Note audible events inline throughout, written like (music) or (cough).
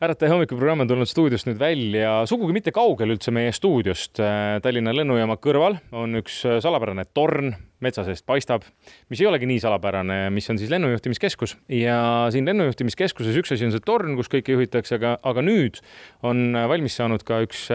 ärataja hommikuprogramm on tulnud stuudiost nüüd välja, sugugi mitte kaugel üldse meie stuudiost. Tallinna lennujaama kõrval on üks salapärane torn, metsa seest paistab, mis ei olegi nii salapärane, mis on siis lennujuhtimiskeskus ja siin lennujuhtimiskeskuses üks asi on see torn, kus kõike juhitakse, aga, aga nüüd on valmis saanud ka üks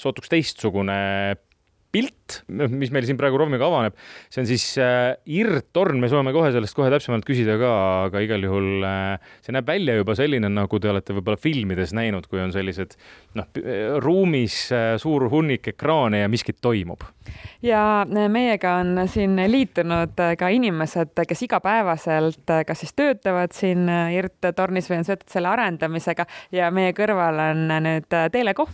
sootuks teistsugune pilt, mis meil siin praegu Romiga avaneb, see on siis äh, IRT-torn, me saame kohe sellest kohe täpsemalt küsida ka, aga igal juhul äh, see näeb välja juba selline, nagu te olete võib-olla filmides näinud, kui on sellised noh, ruumis äh, suur hunnik ekraane ja miskit toimub. ja meiega on siin liitunud ka inimesed, kes igapäevaselt kas siis töötavad siin IRT-tornis või on seotud selle arendamisega ja meie kõrval on nüüd Teele Kohv.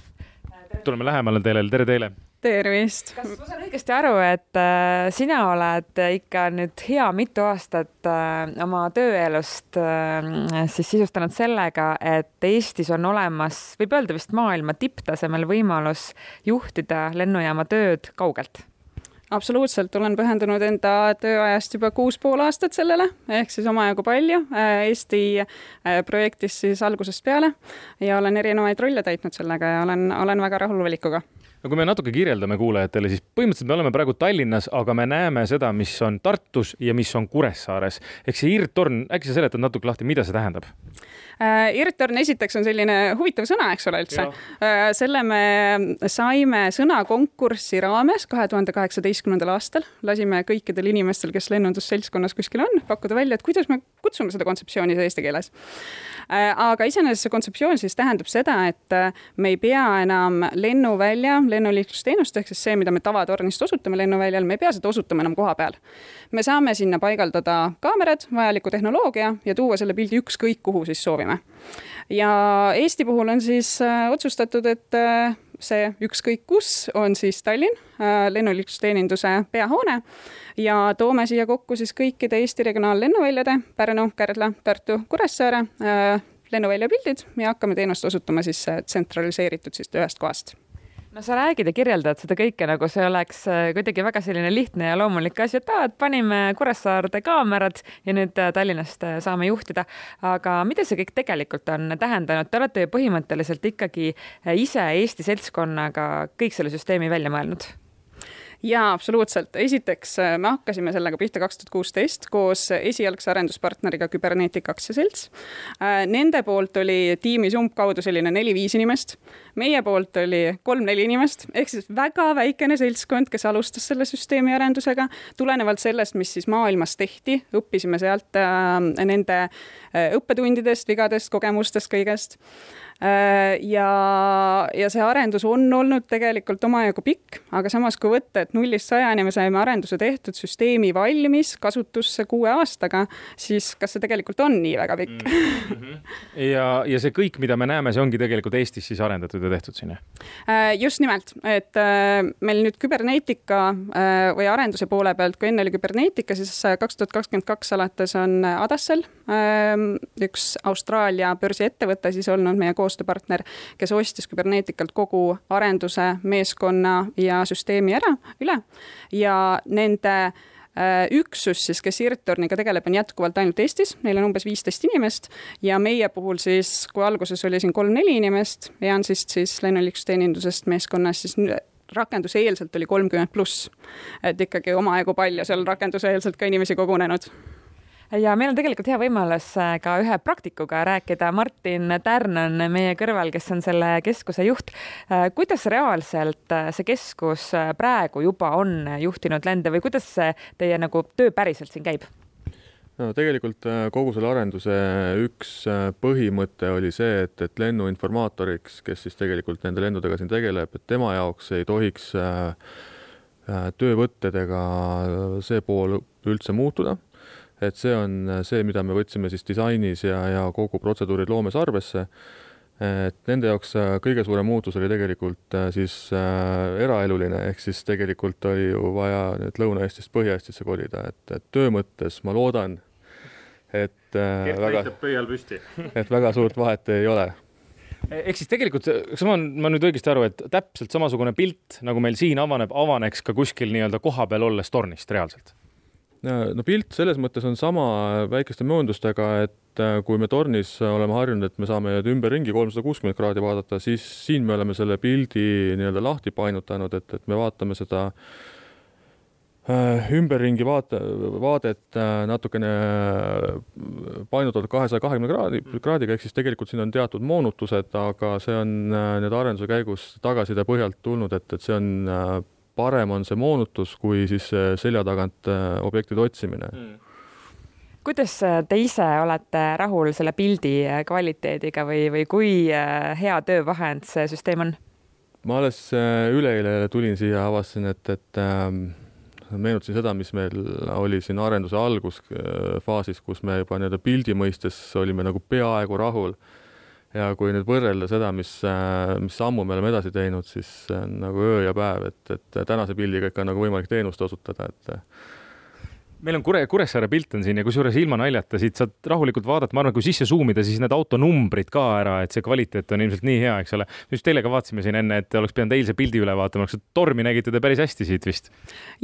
tuleme lähemale Teelele, tere Teele tervist! kas ma saan õigesti aru, et äh, sina oled ikka nüüd hea mitu aastat äh, oma tööelust äh, siis sisustanud sellega, et Eestis on olemas, võib öelda vist maailma tipptasemel võimalus juhtida lennujaama tööd kaugelt? absoluutselt, olen pühendunud enda tööajast juba kuus pool aastat sellele, ehk siis omajagu palju Eesti projektis siis algusest peale ja olen erinevaid rolle täitnud sellega ja olen, olen väga rahul valikuga no kui me natuke kirjeldame kuulajatele, siis põhimõtteliselt me oleme praegu Tallinnas, aga me näeme seda, mis on Tartus ja mis on Kuressaares. ehk see IRT-torn, äkki sa seletad natuke lahti, mida see tähendab? äh,. IRT-torn esiteks on selline huvitav sõna, eks ole, üldse. Äh, selle me saime sõnakonkursi raames kahe tuhande kaheksateistkümnendal aastal, lasime kõikidel inimestel, kes lennundusseltskonnas kuskil on, pakkuda välja, et kuidas me kutsume seda kontseptsiooni eesti keeles äh,. aga iseenesest see kontseptsioon siis tähendab seda, et äh, me ei pea enam lennuvälja lennuliiklusteenust ehk siis see, mida me tavatornist osutame lennuväljal, me ei pea seda osutama enam koha peal. me saame sinna paigaldada kaamerad, vajaliku tehnoloogia ja tuua selle pildi ükskõik kuhu siis soovime. ja Eesti puhul on siis äh, otsustatud, et äh, see ükskõik kus on siis Tallinn, äh, lennuliiklusteeninduse peahoone ja toome siia kokku siis kõikide Eesti regionaallennuväljade Pärnu, Kärdla, Tartu, Kuressaare lennuvälja pildid ja hakkame teenust osutama siis tsentraliseeritud siis ühest kohast no sa räägid ja kirjeldad seda kõike nagu see oleks äh, kuidagi väga selline lihtne ja loomulik asi, et aa, et panime Kuressaarde kaamerad ja nüüd äh, Tallinnast äh, saame juhtida. aga mida see kõik tegelikult on tähendanud, te olete ju põhimõtteliselt ikkagi ise Eesti seltskonnaga kõik selle süsteemi välja mõelnud jaa, absoluutselt. esiteks äh, me hakkasime sellega pihta kaks tuhat kuusteist koos esialgse arenduspartneriga Kybernetic aktsiaselts. Äh, nende poolt oli tiimis umbkaudu selline neli-viis inimest, meie poolt oli kolm-neli inimest, ehk siis väga väikene seltskond, kes alustas selle süsteemi arendusega. tulenevalt sellest, mis siis maailmas tehti, õppisime sealt äh, nende äh, õppetundidest, vigadest, kogemustest, kõigest Äh, ja, ja see arendus on olnud tegelikult omajagu pikk, aga samas, kui võtta, et nullist sajani me saime arenduse tehtud, süsteemi valmis kasutusse kuue aastaga, siis kas see tegelikult on nii väga pikk mm? -hmm. ja, ja see kõik, mida me näeme, see ongi tegelikult Eestis siis arendatud ja tehtud siin, jah? Äh, just nimelt, et äh, meil nüüd küberneetika või arenduse poole pealt, kui enne oli küberneetika, siis kaks tuhat kakskümmend kaks alates on Adassel üks Austraalia börsiettevõte siis olnud meie koos koostööpartner, kes ostis Kyberneticalt kogu arenduse, meeskonna ja süsteemi ära, üle. Ja nende äh, üksus siis, kes IRT-torniga tegeleb, on jätkuvalt ainult Eestis, neil on umbes viisteist inimest. Ja meie puhul siis, kui alguses oli siin kolm-neli inimest, EANSist siis lennuliiklusteenindusest meeskonnas, siis rakenduseelselt oli kolmkümmend pluss. et ikkagi omajagu palju seal rakenduseelselt ka inimesi kogunenud ja meil on tegelikult hea võimalus äh, ka ühe praktikuga rääkida. Martin Tärn on meie kõrval, kes on selle keskuse juht. Äh, kuidas reaalselt äh, see keskus praegu juba on juhtinud lende või kuidas see teie nagu töö päriselt siin käib? no tegelikult kogu selle arenduse üks põhimõte oli see, et, et lennuinformaatoriks, kes siis tegelikult nende lendudega siin tegeleb, et tema jaoks ei tohiks töövõtted ega see pool üldse muutuda et see on see, mida me võtsime siis disainis ja, ja kogu protseduurid loomes arvesse. et nende jaoks äh, kõige suurem muutus oli tegelikult äh, siis äh, eraeluline, ehk siis tegelikult oli ju vaja nüüd Lõuna-Eestist Põhja-Eestisse kolida, et, et töö mõttes ma loodan, et äh, väga, pöial püsti (laughs) et väga suurt vahet ei ole ehk siis tegelikult, kas ma, ma nüüd õigesti aru, et täpselt samasugune pilt, nagu meil siin avaneb, avaneks ka kuskil nii-öelda kohapeal olles tornist reaalselt? No pilt selles mõttes on sama väikeste mööndustega, et äh, kui me tornis oleme harjunud, et me saame ümberringi kolmsada kuuskümmend kraadi vaadata, siis siin me oleme selle pildi nii-öelda lahti painutanud, et, et me vaatame seda äh, ümberringi vaate, vaadet äh, natukene painutatud kahesaja kahekümne kraadi, kraadiga, ehk siis tegelikult siin on teatud moonutused, aga see on nii-öelda arenduse käigus tagasiside põhjalt tulnud, et, et see on parem on see moonutus kui siis selja tagant äh, objektide otsimine. Mm. Kuidas äh, te ise olete rahul selle pildi äh, kvaliteediga või, või kui hea töövahend see süsteem on? ma alles üleeile tulin siia, avastasin, et, et ähm, meenutasin seda, mis meil oli siin arenduse algusfaasis, kus me juba nii-öelda pildi mõistes olime nagu peaaegu rahul ja kui nüüd võrrelda seda, mis, äh, mis sammu me oleme edasi teinud, siis nagu öö ja päev, et, et tänase pildiga ikka on nagu võimalik teenust osutada, et meil on Kure, Kuressaare pilt on siin ja kusjuures ilma naljata siit saad rahulikult vaadata, ma arvan, kui sisse zoom ida, siis need autonumbrid ka ära, et see kvaliteet on ilmselt nii hea, eks ole. just teile ka vaatasime siin enne, et oleks pidanud eilse pildi üle vaatama, kas tormi nägite te päris hästi siit vist?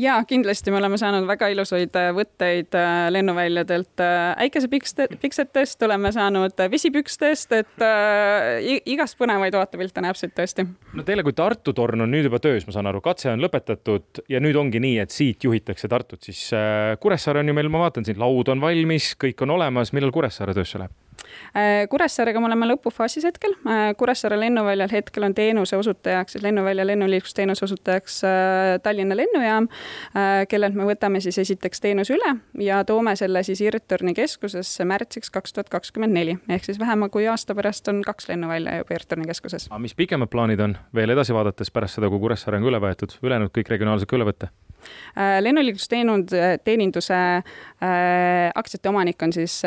ja kindlasti me oleme saanud väga ilusaid äh, võtteid äh, lennuväljadelt äh, äikesepiksetest, oleme saanud vesipükstest, et äh, igast põnevaid vaatepilte näeb siit tõesti. no teile kui Tartu torn on nüüd juba töös, ma saan aru, katse on lõpetatud ja nüüd ongi nii, et siit juhitakse Tartut, siis Kuressaare on ju meil, ma vaatan siin, laud on valmis, kõik on olemas, millal Kuressaare töösse läheb? Äh, Kuressaarega me oleme lõpufaasis hetkel. Äh, Kuressaare lennuväljal hetkel on teenuse osutajaks, siis lennuvälja lennuliiklusteenuse osutajaks äh, Tallinna lennujaam, kellelt me võtame siis esiteks teenuse üle ja toome selle siis Irtorni keskusesse märtsiks kaks tuhat kakskümmend neli. ehk siis vähema kui aasta pärast on kaks lennuvälja juba Irtorni keskuses. aga mis pikemad plaanid on veel edasi vaadates pärast seda, kui Kuressaare on ka üle võetud, ülejäänud kõik regionaalselt ka üle võtta? Lennuliiklusteeninduse aktsiate omanik on siis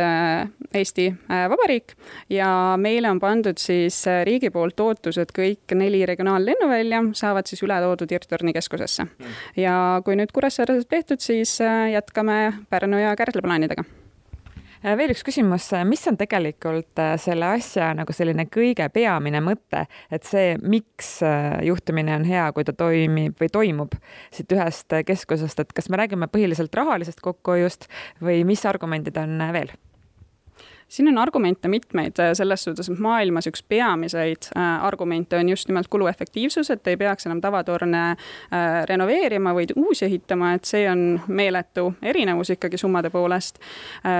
Eesti Vabariik ja meile on pandud siis äh, riigi poolt ootus, et kõik neli regionaallennuvälja saavad siis üle toodud Irtorni keskusesse. Mm. ja kui nüüd Kuressaares tehtud, siis äh, jätkame Pärnu ja Kärdla plaanidega äh, veel üks küsimus, mis on tegelikult selle asja nagu selline kõige peamine mõte, et see, miks juhtimine on hea, kui ta toimib või toimub siit ühest keskusest, et kas me räägime põhiliselt rahalisest kokkuhoiust või mis argumendid on veel? Siin on argumente mitmeid, äh, selles suhtes, et maailmas üks peamiseid äh, argumente on just nimelt kuluefektiivsus, et ei peaks enam tavatorne äh, renoveerima, vaid uusi ehitama, et see on meeletu erinevus ikkagi summade poolest.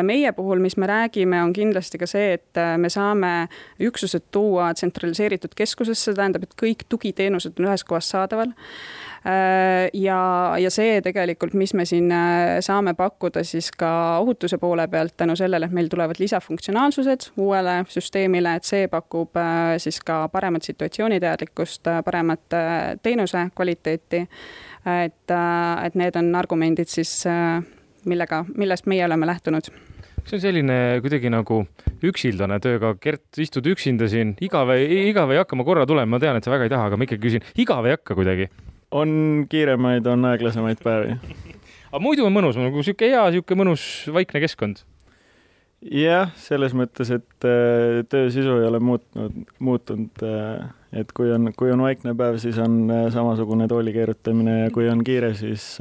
meie puhul, mis me räägime, on kindlasti ka see, et me saame üksused tuua tsentraliseeritud keskusesse, tähendab, et kõik tugiteenused on ühes kohas saadaval ja, ja see tegelikult, mis me siin äh, saame pakkuda siis ka ohutuse poole pealt tänu sellele, et meil tulevad lisafunktsionaalsused uuele süsteemile, et see pakub äh, siis ka paremat situatsiooniteadlikkust, paremat teenuse kvaliteeti. et, et need on argumendid siis, millega, millest meie oleme lähtunud. See on selline kuidagi nagu üksildane töö, aga Gert, istud üksinda siin, igav igav ei hakka, ma korra tulen, ma tean, et sa väga ei taha, aga ma ikkagi küsin, igav ei hakka kuidagi? On kiiremaid, on aeglasemaid päevi. (laughs) aga muidu on mõnus, nagu sihuke hea, sihuke mõnus vaikne keskkond. jah, selles mõttes, et äh, töö sisu ei ole muutnud, muutunud. Äh, et kui on, kui on vaikne päev, siis on äh, samasugune tooli keerutamine ja kui on kiire, siis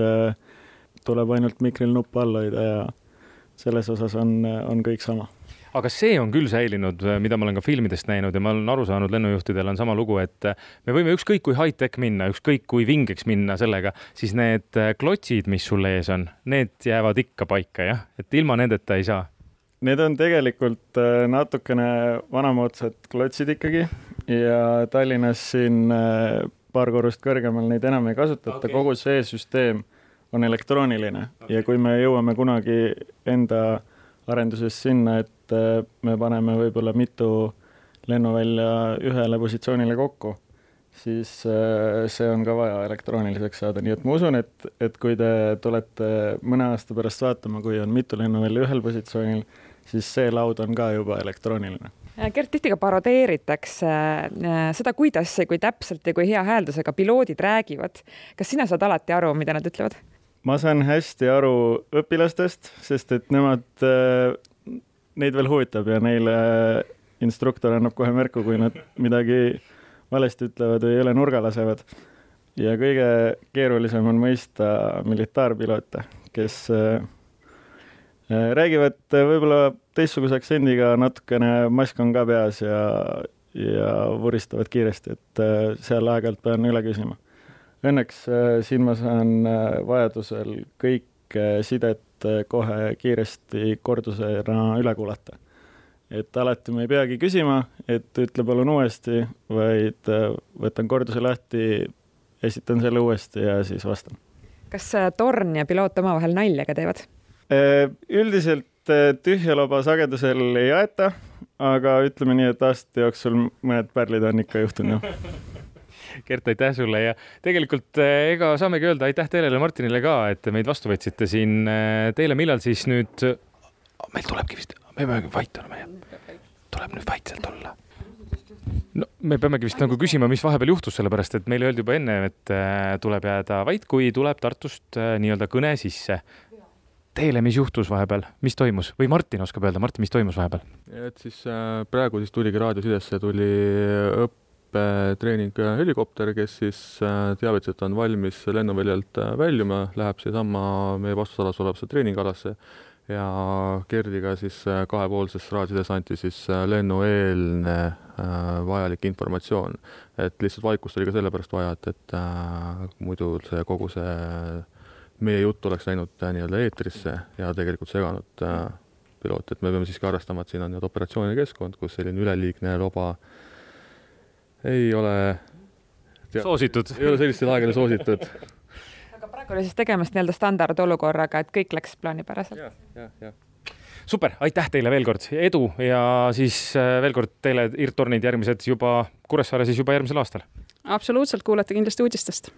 tuleb ainult mikril nuppu all hoida ja selles osas on, on kõik sama aga see on küll säilinud, mida ma olen ka filmidest näinud ja ma olen aru saanud, lennujuhtidel on sama lugu, et me võime ükskõik kui high-tech minna, ükskõik kui vingeks minna sellega, siis need klotsid, mis sul ees on, need jäävad ikka paika, jah, et ilma nendeta ei saa. Need on tegelikult äh, natukene vanamoodsad klotsid ikkagi ja Tallinnas siin äh, paar korrust kõrgemal neid enam ei kasutata okay., kogu see süsteem on elektrooniline okay. ja kui me jõuame kunagi enda arenduses sinna, et et äh, me paneme võib-olla mitu lennuvälja ühele positsioonile kokku, siis äh, see on ka vaja elektrooniliseks saada, nii et ma usun, et, et kui te tulete mõne aasta pärast vaatama, kui on mitu lennuvälja ühel positsioonil, siis see laud on ka juba elektrooniline Gert, tihti ka parodeeritakse äh, seda, kuidas ja kui täpselt ja kui hea hääldusega piloodid räägivad. kas sina saad alati aru, mida nad ütlevad? ma saan hästi aru õpilastest, sest et nemad neid veel huvitab ja neile instruktor annab kohe märku, kui nad midagi valesti ütlevad või üle nurga lasevad. ja kõige keerulisem on mõista militaarpiloote, kes äh, räägivad võib-olla teistsuguse aktsendiga, natukene mask on ka peas ja, ja vuristavad kiiresti, et seal aeg-ajalt pean üle küsima. Õnneks siin ma saan vajadusel kõik sidet kohe kiiresti kordusena üle kuulata et alati ma ei peagi küsima, et ütle palun uuesti, vaid äh, võtan korduse lahti, esitan selle uuesti ja siis vastan. kas äh, torn ja piloot omavahel nalja ka teevad? Üldiselt tühja loba sagedusel ei aeta, aga ütleme nii, et aastate jooksul mõned pärlid on ikka juhtunud, jah Gert, aitäh sulle ja tegelikult ega saamegi öelda aitäh teile ja Martinile ka, et meid vastu võtsite siin. Teile, millal siis nüüd, meil tulebki vist me peame vait olema, jah. tuleb nüüd vaikselt olla. no me peamegi vist nagu küsima, mis vahepeal juhtus, sellepärast et meile öeldi juba enne, et äh, tuleb jääda vait, kui tuleb Tartust nii-öelda kõne sisse. Teile, mis juhtus vahepeal, mis toimus või Martin oskab öelda, Martin, mis toimus vahepeal? et siis äh, praegu siis tuligi raadiosidesse tuli õppetreening helikopter, kes siis teavitas, et on valmis lennuväljalt väljuma, läheb seesama meie vastusalas olevasse treeningalasse ja Gerdiga siis äh, kahepoolses raadiosides anti siis äh, lennueelne äh, vajalik informatsioon. et lihtsalt vaikust oli ka sellepärast vaja, et, et äh, muidu see kogu see meie jutt oleks läinud äh, nii-öelda eetrisse ja tegelikult seganud äh, pilooti, et me peame siiski arvestama, et siin on nii-öelda operatsiooniline keskkond, kus selline üleliigne loba ei ole soositud. ei ole sellistel aegadel soositud (laughs) praegu oli siis tegemist nii-öelda standardolukorraga, et kõik läks plaanipäraselt ja,. jah, jah super, aitäh teile veel kord, edu ja siis äh, veel kord teile IRT-tornid järgmised juba Kuressaare siis juba järgmisel aastal. absoluutselt, kuulete kindlasti uudistest